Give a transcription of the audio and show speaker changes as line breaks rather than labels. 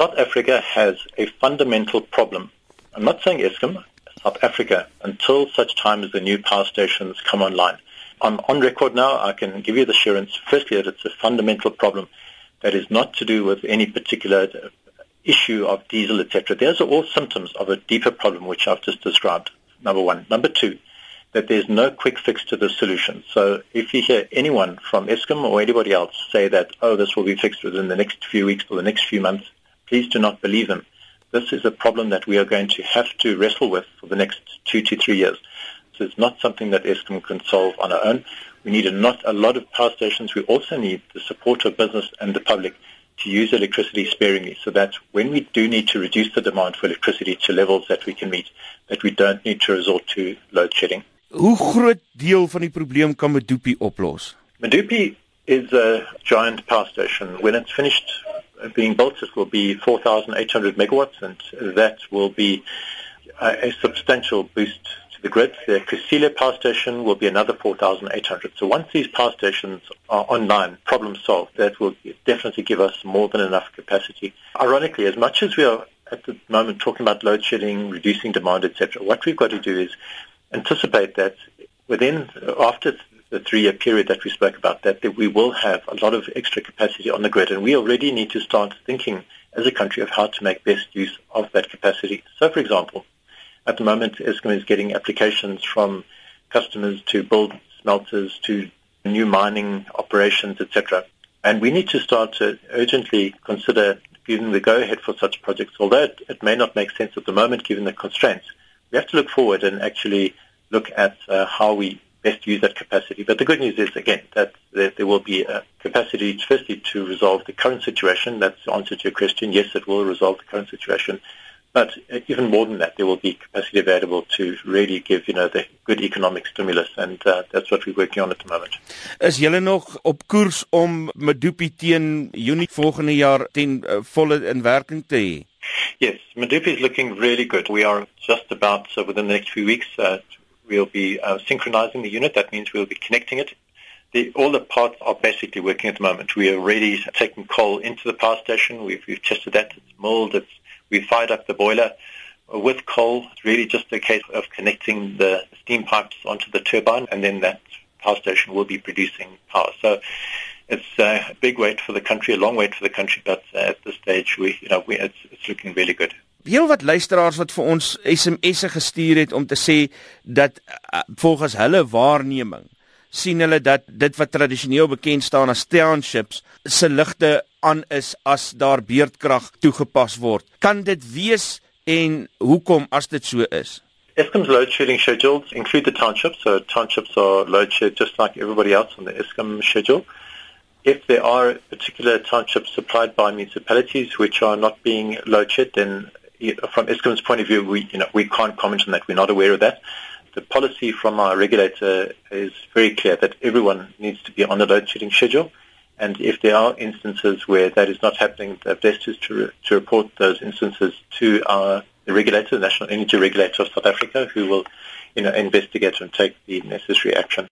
South Africa has a fundamental problem. I'm not saying Eskom, South Africa, until such time as the new power stations come online. I'm on record now. I can give you the assurance, firstly, that it's a fundamental problem that is not to do with any particular issue of diesel, etc. Those are all symptoms of a deeper problem, which I've just described, number one. Number two, that there's no quick fix to the solution. So if you hear anyone from Eskom or anybody else say that, oh, this will be fixed within the next few weeks or the next few months, please do not believe them. This is a problem that we are going to have to wrestle with for the next two to three years. So it's not something that Eskom can solve on our own. We need a, not a lot of power stations. We also need the support of business and the public to use electricity sparingly so that when we do need to reduce the demand for electricity to levels that we can meet, that we don't need to resort to load shedding.
Hoe groot deel van die probleem kan Medupi oplos?
Medupi is a giant power station. When it's finished being built, it will be 4,800 megawatts, and that will be a, substantial boost to the grid. The Kusile power station will be another 4,800. So once these power stations are online, problem solved, that will definitely give us more than enough capacity. Ironically, as much as we are at the moment talking about load shedding, reducing demand, etc., what we've got to do is anticipate that within, after the three-year period that we spoke about, that we will have a lot of extra capacity on the grid, and we already need to start thinking as a country of how to make best use of that capacity. So, for example, at the moment, Eskom is getting applications from customers to build smelters, to new mining operations, etc. And we need to start to urgently consider giving the go-ahead for such projects, although it, it, may not make sense at the moment given the constraints. We have to look forward and actually look at uh, how we best use that capacity. But the good news is, again, that there, there will be a capacity, firstly, to resolve the current situation. That's the answer to your question. Yes, it will resolve the current situation. But even more than that, there will be capacity available to really give, you know, the good economic stimulus, and uh, that's what we're working on at the moment.
Is julle nog op koers om Medupi teen Junie volgende jaar ten uh, volle in werking te hê?
Yes, Medupi is looking really good. We are just about uh, within the next few weeks uh, we'll be uh, synchronizing the unit. That means we'll be connecting it. The, all the parts are basically working at the moment. We are already taking coal into the power station. We've, we've tested that. It's milled. It's we fired up the boiler with coal. It's really just a case of connecting the steam pipes onto the turbine, and then that power station will be producing power. So it's a big wait for the country, a long wait for the country, but uh, at this stage, we, you know, we, it's, it's looking really good.
Heel wat luisteraars wat vir ons SMS'e gestuur het om te sê dat uh, volgens hulle waarneming sien hulle dat dit wat tradisioneel bekend staan as townships se ligte aan is as daar beurtkrag toegepas word. Kan dit wees en hoekom as dit so is?
Eskom's load shedding schedules include the townships, so townships are load shed just like everybody else on the Eskom schedule. If there are particular townships supplied by municipalities which are not being load shed, then from Eskom's point of view, we you know we can't comment on that. We're not aware of that. The policy from our regulator is very clear that everyone needs to be on the load shedding schedule. And if there are instances where that is not happening, the best is to, re- to report those instances to our the regulator, the National Energy Regulator of South Africa, who will, you know, investigate and take the necessary action.